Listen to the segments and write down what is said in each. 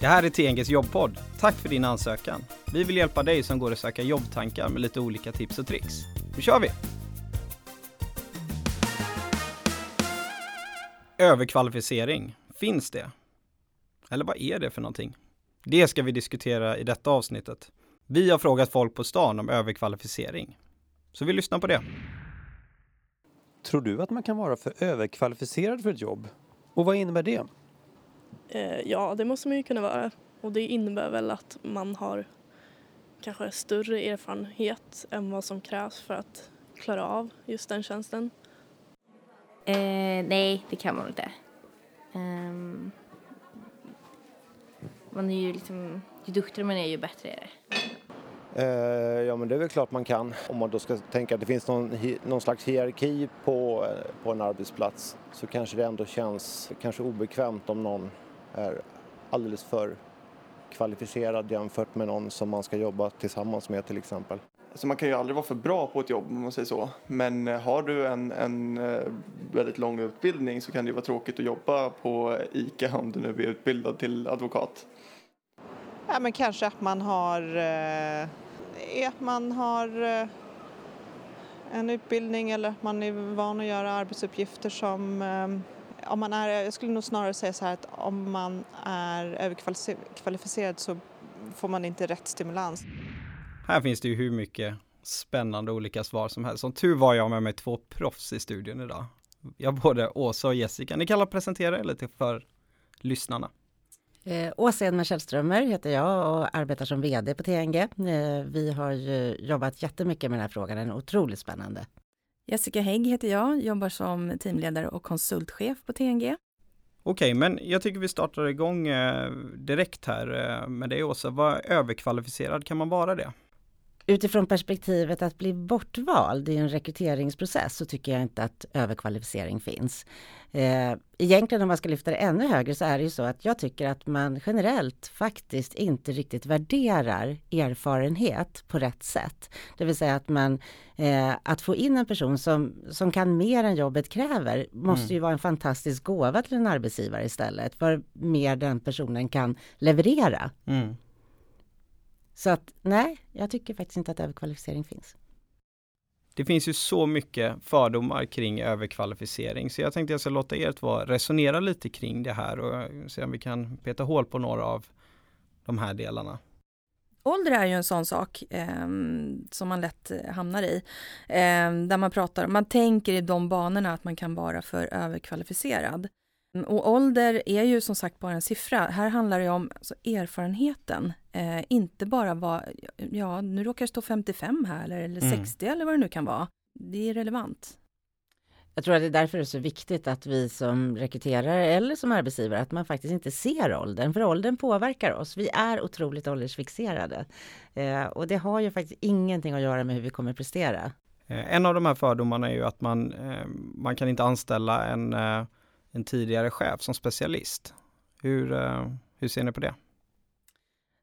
Det här är TNGs jobbpodd. Tack för din ansökan. Vi vill hjälpa dig som går och söker jobbtankar med lite olika tips och tricks. Nu kör vi! Överkvalificering, finns det? Eller vad är det för någonting? Det ska vi diskutera i detta avsnittet. Vi har frågat folk på stan om överkvalificering. Så vi lyssnar på det. Tror du att man kan vara för överkvalificerad för ett jobb? Och vad innebär det? Eh, ja, det måste man ju kunna vara. Och det innebär väl att man har kanske större erfarenhet än vad som krävs för att klara av just den tjänsten. Eh, nej, det kan man inte. Um, man är ju liksom, ju duktigare man är ju bättre är det. Eh, ja men det är väl klart man kan. Om man då ska tänka att det finns någon, någon slags hierarki på, eh, på en arbetsplats så kanske det ändå känns kanske obekvämt om någon är alldeles för kvalificerad jämfört med någon som man ska jobba tillsammans med till exempel. Alltså man kan ju aldrig vara för bra på ett jobb om man säger så. Men eh, har du en, en väldigt lång utbildning så kan det ju vara tråkigt att jobba på ICA om du nu är utbildad till advokat. Ja, men kanske att man har, eh, att man har eh, en utbildning eller att man är van att göra arbetsuppgifter som eh, om man är, jag skulle nog snarare säga så här att om man är överkvalificerad så får man inte rätt stimulans. Här finns det ju hur mycket spännande olika svar som helst. Som tur var jag med mig två proffs i studion idag. Jag både Åsa och Jessica. Ni kan presentera er lite för lyssnarna. Eh, Åsa Edman Källströmer heter jag och arbetar som VD på TNG. Eh, vi har ju jobbat jättemycket med den här frågan, den är otroligt spännande. Jessica Hägg heter jag, jobbar som teamledare och konsultchef på TNG. Okej, men jag tycker vi startar igång eh, direkt här eh, med dig Åsa. Vad överkvalificerad kan man vara det? Utifrån perspektivet att bli bortvald i en rekryteringsprocess så tycker jag inte att överkvalificering finns. Eh, egentligen om man ska lyfta det ännu högre så är det ju så att jag tycker att man generellt faktiskt inte riktigt värderar erfarenhet på rätt sätt. Det vill säga att man eh, att få in en person som, som kan mer än jobbet kräver måste mm. ju vara en fantastisk gåva till en arbetsgivare istället för mer den personen kan leverera. Mm. Så att nej, jag tycker faktiskt inte att överkvalificering finns. Det finns ju så mycket fördomar kring överkvalificering så jag tänkte jag ska låta er två resonera lite kring det här och se om vi kan peta hål på några av de här delarna. Ålder är ju en sån sak eh, som man lätt hamnar i. Eh, där man pratar, man tänker i de banorna att man kan vara för överkvalificerad. Och ålder är ju som sagt bara en siffra. Här handlar det om alltså, erfarenheten. Eh, inte bara vad, ja nu råkar det stå 55 här eller, eller mm. 60 eller vad det nu kan vara. Det är relevant. Jag tror att det är därför det är så viktigt att vi som rekryterare eller som arbetsgivare att man faktiskt inte ser åldern, för åldern påverkar oss. Vi är otroligt åldersfixerade eh, och det har ju faktiskt ingenting att göra med hur vi kommer prestera. Eh, en av de här fördomarna är ju att man, eh, man kan inte anställa en eh, en tidigare chef som specialist. Hur, eh, hur ser ni på det?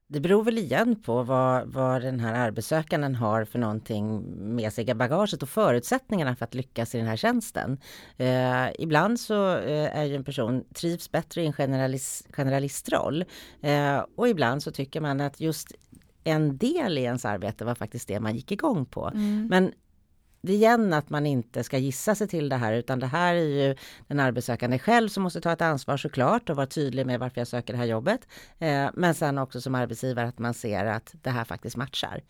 Det beror väl igen på vad, vad den här arbetssökanden har för någonting med sig i bagaget och förutsättningarna för att lyckas i den här tjänsten. Eh, ibland så eh, är ju en person trivs bättre i en generalist, generalistroll eh, och ibland så tycker man att just en del i ens arbete var faktiskt det man gick igång på. Mm. Men igen att man inte ska gissa sig till det här utan det här är ju den arbetssökande själv som måste ta ett ansvar såklart och vara tydlig med varför jag söker det här jobbet. Eh, men sen också som arbetsgivare att man ser att det här faktiskt matchar.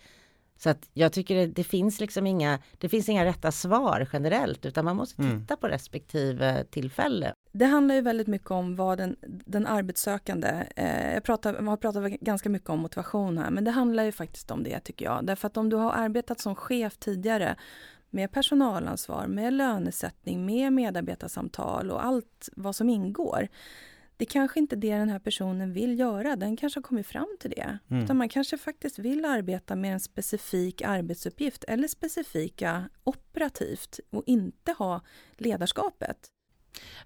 Så att jag tycker det, det, finns liksom inga, det finns inga rätta svar generellt utan man måste mm. titta mm. på respektive tillfälle. Det handlar ju väldigt mycket om vad den, den arbetssökande, eh, jag, pratar, jag har pratat ganska mycket om motivation här, men det handlar ju faktiskt om det tycker jag. Därför att om du har arbetat som chef tidigare med personalansvar, med lönesättning, med medarbetarsamtal och allt vad som ingår. Det kanske inte är det den här personen vill göra, den kanske har kommit fram till det. Mm. Utan man kanske faktiskt vill arbeta med en specifik arbetsuppgift eller specifika operativt och inte ha ledarskapet.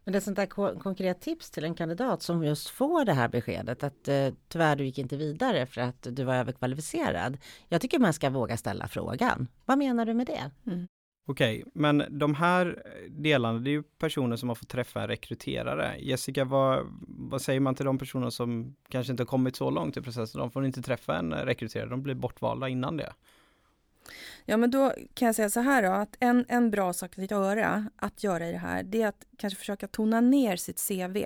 Men det är sånt där konkret tips till en kandidat som just får det här beskedet att eh, tyvärr du gick inte vidare för att du var överkvalificerad. Jag tycker man ska våga ställa frågan. Vad menar du med det? Mm. Okej, men de här delarna, det är ju personer som har fått träffa en rekryterare. Jessica, vad, vad säger man till de personer som kanske inte har kommit så långt i processen? De får inte träffa en rekryterare, de blir bortvalda innan det. Ja, men då kan jag säga så här då, att en, en bra sak att göra, att göra i det här, det är att kanske försöka tona ner sitt CV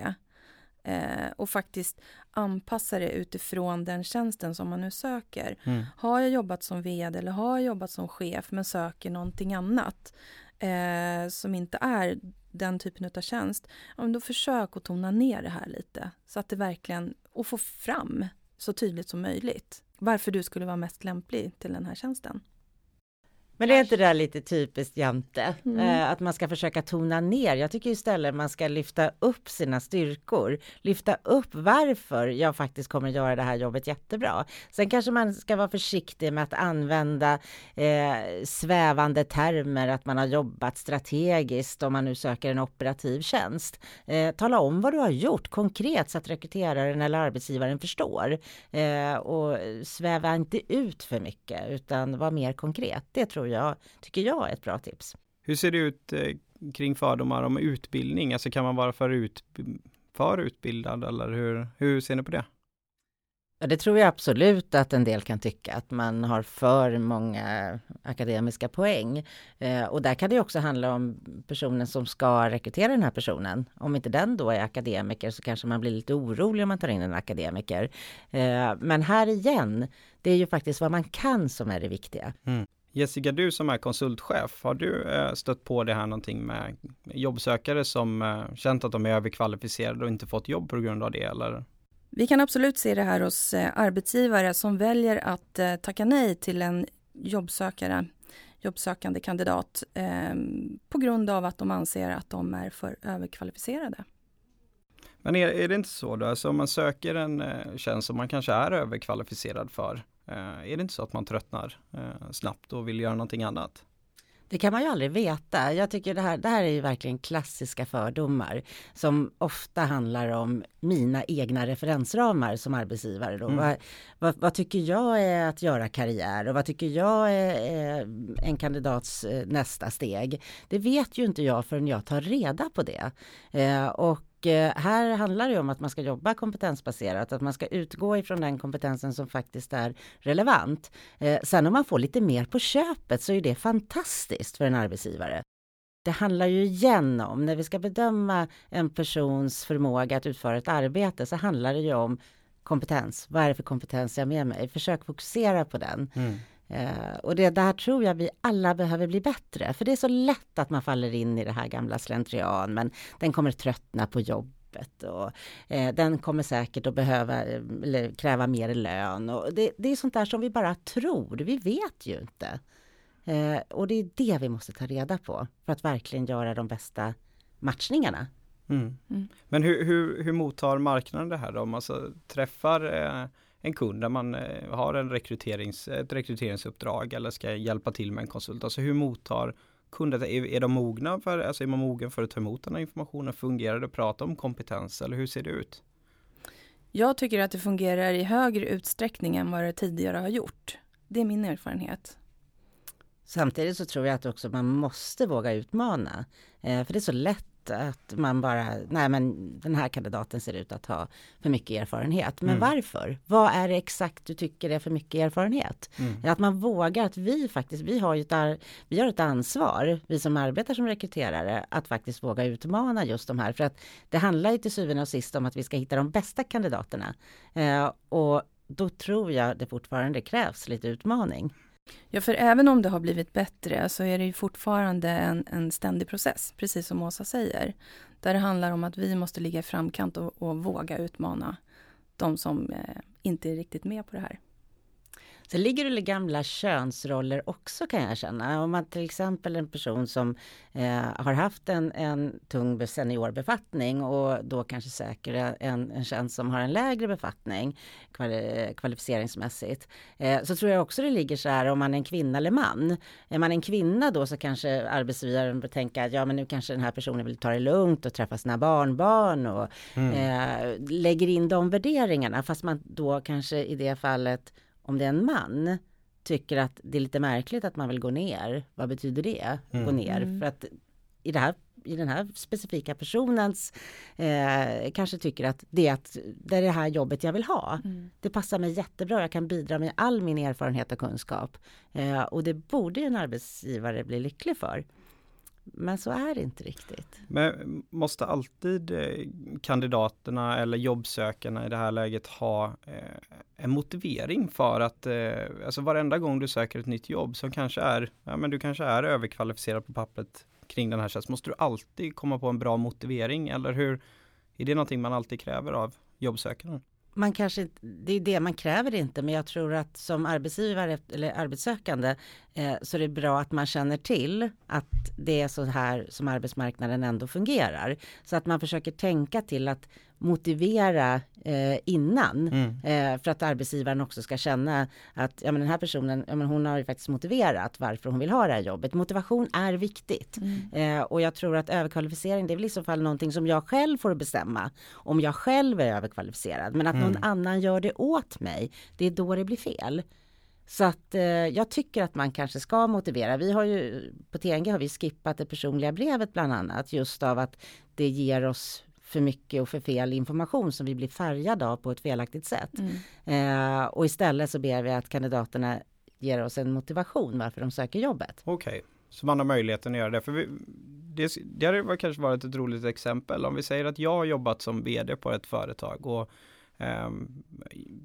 eh, och faktiskt anpassa det utifrån den tjänsten som man nu söker. Mm. Har jag jobbat som vd eller har jag jobbat som chef men söker någonting annat eh, som inte är den typen av tjänst, ja, men då försök att tona ner det här lite så att det verkligen, och få fram så tydligt som möjligt varför du skulle vara mest lämplig till den här tjänsten. Men är inte det där lite typiskt Jante? Mm. Eh, att man ska försöka tona ner. Jag tycker istället man ska lyfta upp sina styrkor. Lyfta upp varför jag faktiskt kommer göra det här jobbet jättebra. Sen kanske man ska vara försiktig med att använda eh, svävande termer, att man har jobbat strategiskt om man nu söker en operativ tjänst. Eh, tala om vad du har gjort konkret så att rekryteraren eller arbetsgivaren förstår. Eh, och sväva inte ut för mycket utan var mer konkret. Det tror jag, tycker jag är ett bra tips. Hur ser det ut eh, kring fördomar om utbildning? Alltså kan man vara för, ut, för utbildad eller hur, hur ser ni på det? Ja, det tror jag absolut att en del kan tycka, att man har för många akademiska poäng. Eh, och där kan det också handla om personen som ska rekrytera den här personen. Om inte den då är akademiker så kanske man blir lite orolig om man tar in en akademiker. Eh, men här igen, det är ju faktiskt vad man kan som är det viktiga. Mm. Jessica, du som är konsultchef, har du eh, stött på det här någonting med jobbsökare som eh, känt att de är överkvalificerade och inte fått jobb på grund av det eller? Vi kan absolut se det här hos eh, arbetsgivare som väljer att tacka nej till en jobbsökare, jobbsökande kandidat eh, på grund av att de anser att de är för överkvalificerade. Men är, är det inte så då, alltså om man söker en tjänst som man kanske är överkvalificerad för, är det inte så att man tröttnar eh, snabbt och vill göra någonting annat? Det kan man ju aldrig veta. Jag tycker det här, det här är ju verkligen klassiska fördomar som ofta handlar om mina egna referensramar som arbetsgivare. Då. Mm. Vad, vad, vad, tycker jag är att göra karriär och vad tycker jag är, är en kandidats eh, nästa steg? Det vet ju inte jag förrän jag tar reda på det. Eh, och Eh, här handlar det om att man ska jobba kompetensbaserat, att man ska utgå ifrån den kompetensen som faktiskt är relevant. Eh, sen om man får lite mer på köpet så är det fantastiskt för en arbetsgivare. Det handlar ju igen om, när vi ska bedöma en persons förmåga att utföra ett arbete, så handlar det ju om kompetens. Vad är det för kompetens jag har med mig? Försök fokusera på den. Mm. Uh, och det där tror jag vi alla behöver bli bättre. För det är så lätt att man faller in i det här gamla slentrian. Men den kommer tröttna på jobbet. Och, uh, den kommer säkert att behöva eller kräva mer lön. Och det, det, är sånt där som vi bara tror. Vi vet ju inte. Uh, och det är det vi måste ta reda på. För att verkligen göra de bästa matchningarna. Mm. Mm. Men hur, hur, hur mottar marknaden det här då? Om man alltså träffar en kund där man har en rekryterings, ett rekryteringsuppdrag eller ska hjälpa till med en konsult. Alltså hur mottar kunden är, är de mogna för, alltså är man mogen för att ta emot den här informationen? Fungerar det att prata om kompetens eller hur ser det ut? Jag tycker att det fungerar i högre utsträckning än vad det tidigare har gjort. Det är min erfarenhet. Samtidigt så tror jag att också man måste våga utmana. Eh, för det är så lätt att man bara, nej men den här kandidaten ser ut att ha för mycket erfarenhet. Men mm. varför? Vad är det exakt du tycker är för mycket erfarenhet? Mm. Att man vågar, att vi faktiskt, vi har ju ett, vi har ett ansvar, vi som arbetar som rekryterare, att faktiskt våga utmana just de här. För att det handlar ju till syvende och sist om att vi ska hitta de bästa kandidaterna. Eh, och då tror jag det fortfarande krävs lite utmaning. Ja, för även om det har blivit bättre så är det ju fortfarande en, en ständig process, precis som Åsa säger. Där det handlar om att vi måste ligga i framkant och, och våga utmana de som eh, inte är riktigt med på det här. Sen ligger det gamla könsroller också kan jag känna. Om man till exempel en person som eh, har haft en, en tung seniorbefattning och då kanske söker en, en tjänst som har en lägre befattning kvali kvalificeringsmässigt. Eh, så tror jag också det ligger så här om man är en kvinna eller man. Är man en kvinna då så kanske arbetsgivaren bör tänka att ja men nu kanske den här personen vill ta det lugnt och träffa sina barnbarn och mm. eh, lägger in de värderingarna fast man då kanske i det fallet om det är en man tycker att det är lite märkligt att man vill gå ner. Vad betyder det? Mm. Gå ner? Mm. För att i, det här, i den här specifika personens eh, kanske tycker att det, är att det är det här jobbet jag vill ha. Mm. Det passar mig jättebra. Jag kan bidra med all min erfarenhet och kunskap. Eh, och det borde en arbetsgivare bli lycklig för. Men så är det inte riktigt. Men måste alltid eh, kandidaterna eller jobbsökarna i det här läget ha eh, en motivering för att, eh, alltså varenda gång du söker ett nytt jobb som kanske är, ja men du kanske är överkvalificerad på pappret kring den här tjänsten, måste du alltid komma på en bra motivering eller hur? Är det någonting man alltid kräver av jobbsökaren? Man kanske det är det man kräver inte, men jag tror att som arbetsgivare eller arbetssökande eh, så är det bra att man känner till att det är så här som arbetsmarknaden ändå fungerar. Så att man försöker tänka till att motivera eh, innan Mm. eh, för att arbetsgivaren också ska känna att ja, men den här personen, ja, men hon har ju faktiskt motiverat varför hon vill ha det här jobbet. Motivation är viktigt. Mm. Eh, och jag tror att överkvalificering, det är väl i så fall någonting som jag själv får bestämma. Om jag själv är överkvalificerad. Men att någon Mm. annan gör det åt mig, det är då det blir fel. Så att eh, jag tycker att man kanske ska motivera. Vi har ju, på TNG har vi skippat det personliga brevet bland annat. Just av att det ger oss för mycket och för fel information som vi blir färgade av på ett felaktigt sätt. Mm. Eh, och istället så ber vi att kandidaterna ger oss en motivation varför de söker jobbet. Okej, så man har möjligheten att göra det. För vi, det, det hade kanske varit ett roligt exempel. Om vi säger att jag har jobbat som vd på ett företag och ehm,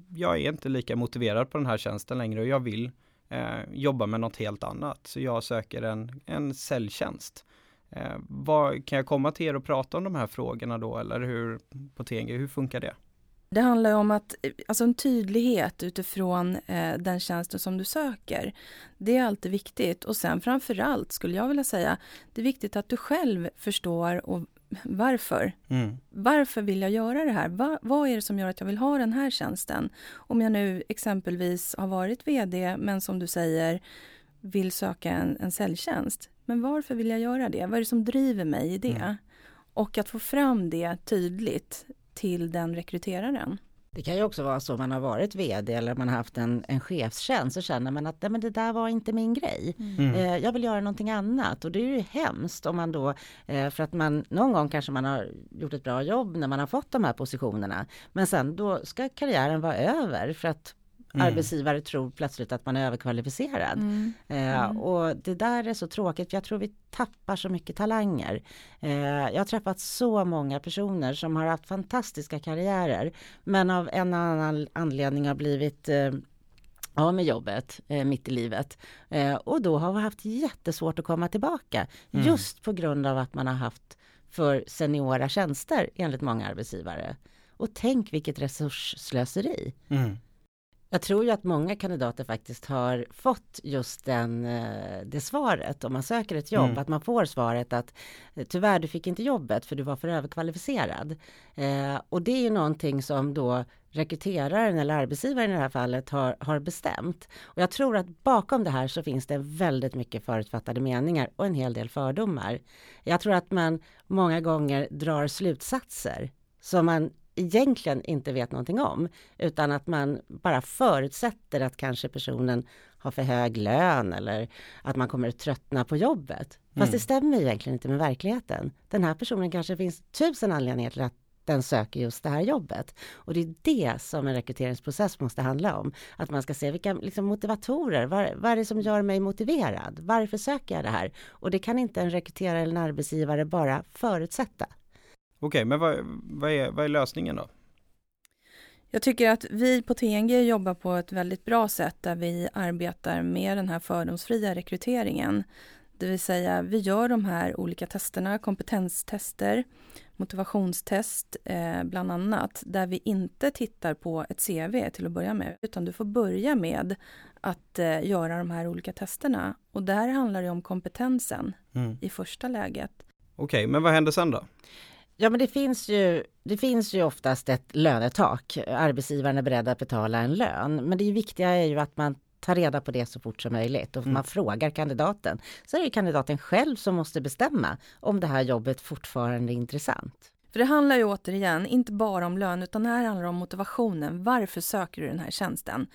jag är inte lika motiverad på den här tjänsten längre och jag vill eh, jobba med något helt annat. Så jag söker en, en säljtjänst. Eh, vad, kan jag komma till er och prata om de här frågorna då eller hur på TNG, hur funkar det? Det handlar om att, alltså en tydlighet utifrån eh, den tjänsten som du söker. Det är alltid viktigt och sen framför allt skulle jag vilja säga, det är viktigt att du själv förstår och varför. Mm. Varför vill jag göra det här? Va, vad är det som gör att jag vill ha den här tjänsten? Om jag nu exempelvis har varit VD men som du säger vill söka en, en säljtjänst. Men varför vill jag göra det? Vad är det som driver mig i det? Mm. Och att få fram det tydligt till den rekryteraren. Det kan ju också vara så man har varit vd eller man har haft en, en chefstjänst så känner man att nej, men det där var inte min grej. Mm. Eh, jag vill göra någonting annat och det är ju hemskt om man då, eh, för att man någon gång kanske man har gjort ett bra jobb när man har fått de här positionerna. Men sen då ska karriären vara över för att Mm. arbetsgivare tror plötsligt att man är överkvalificerad. Eh, Mm. och det där är så tråkigt, för jag tror vi tappar så mycket talanger. Eh, jag har träffat så många personer som har haft fantastiska karriärer, men av en annan anledning har blivit eh, av med jobbet eh, mitt i livet. Eh, och då har vi haft jättesvårt att komma tillbaka. Mm. Just på grund av att man har haft för seniora tjänster enligt många arbetsgivare. Och tänk vilket resursslöseri. Mm. Jag tror ju att många kandidater faktiskt har fått just den, eh, det svaret om man söker ett jobb. Mm. Att man får svaret att eh, tyvärr du fick inte jobbet för du var för överkvalificerad. Eh, och det är ju någonting som då rekryteraren eller arbetsgivaren i det här fallet har, har bestämt. Och jag tror att bakom det här så finns det väldigt mycket förutfattade meningar och en hel del fördomar. Jag tror att man många gånger drar slutsatser som man egentligen inte vet någonting om, utan att man bara förutsätter att kanske personen har för hög lön eller att man kommer att tröttna på jobbet. Fast Mm. det stämmer egentligen inte med verkligheten. Den här personen kanske finns tusen anledningar till att den söker just det här jobbet. Och det är det som en rekryteringsprocess måste handla om. Att man ska se vilka liksom, motivatorer, vad, vad är det som gör mig motiverad? Varför söker jag det här? Och det kan inte en rekryterare eller en arbetsgivare bara förutsätta. Okej, men vad, vad, är, vad är lösningen då? Jag tycker att vi på TNG jobbar på ett väldigt bra sätt där vi arbetar med den här fördomsfria rekryteringen. Det vill säga, vi gör de här olika testerna, kompetenstester, motivationstest eh, bland annat, där vi inte tittar på ett CV till att börja med, utan du får börja med att eh, göra de här olika testerna. Och där handlar det om kompetensen Mm. i första läget. Okej, men vad händer sen då? Ja, men det finns ju, det finns ju oftast ett lönetak. Arbetsgivaren är beredd att betala en lön. Men det viktiga är ju att man tar reda på det så fort som möjligt och Mm. man frågar kandidaten. Så är det kandidaten själv som måste bestämma om det här jobbet fortfarande är intressant. För det handlar ju återigen inte bara om lön, utan här handlar det om motivationen. Varför söker du den här tjänsten?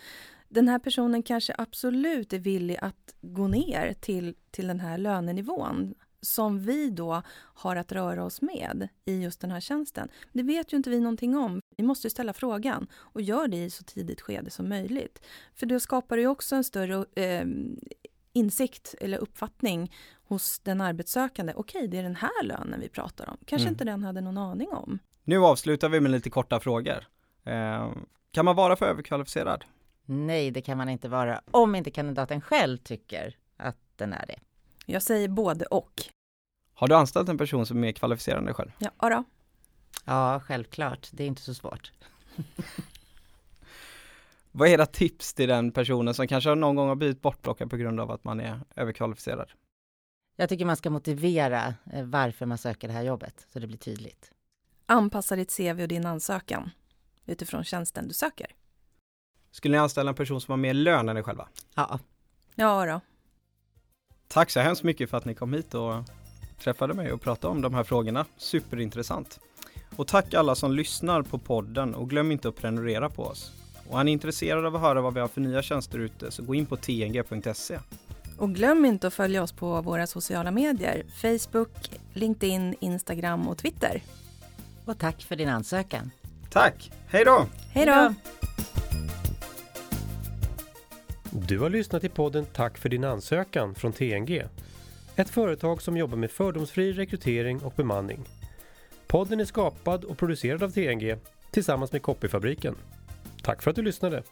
den här personen kanske absolut är villig att gå ner till, till den här lönenivån som vi då har att röra oss med i just den här tjänsten. Det vet ju inte vi någonting om. Vi måste ställa frågan och gör det i så tidigt skede som möjligt. För då skapar det också en större eh, insikt eller uppfattning hos den arbetssökande. Okej, det är den här lönen vi pratar om. Kanske mm. inte den hade någon aning om. Nu avslutar vi med lite korta frågor. Eh, kan man vara för överkvalificerad? Nej, det kan man inte vara om inte kandidaten själv tycker att den är det. Jag säger både och. Har du anställt en person som är mer kvalificerad än dig själv? Ja, då. Ja, självklart. Det är inte så svårt. Vad är era tips till den personen som kanske någon gång har blivit bortplockad på grund av att man är överkvalificerad? Jag tycker man ska motivera eh, varför man söker det här jobbet, så det blir tydligt. Anpassa ditt CV och din ansökan utifrån tjänsten du söker. Skulle ni anställa en person som har mer lön än er själva? Ja. Ja då. Tack så hemskt mycket för att ni kom hit och träffade mig och pratade om de här frågorna. Superintressant. Och tack alla som lyssnar på podden och glöm inte att prenumerera på oss. Och är ni intresserade av att höra vad vi har för nya tjänster ute så gå in på tng.se. Och glöm inte att följa oss på våra sociala medier, Facebook, LinkedIn, Instagram och Twitter. Och tack för din ansökan. Tack! Hej då! Hej då! Du har lyssnat till podden Tack för din ansökan från TNG. Ett företag som jobbar med fördomsfri rekrytering och bemanning. Podden är skapad och producerad av TNG tillsammans med Copyfabriken. Tack för att du lyssnade!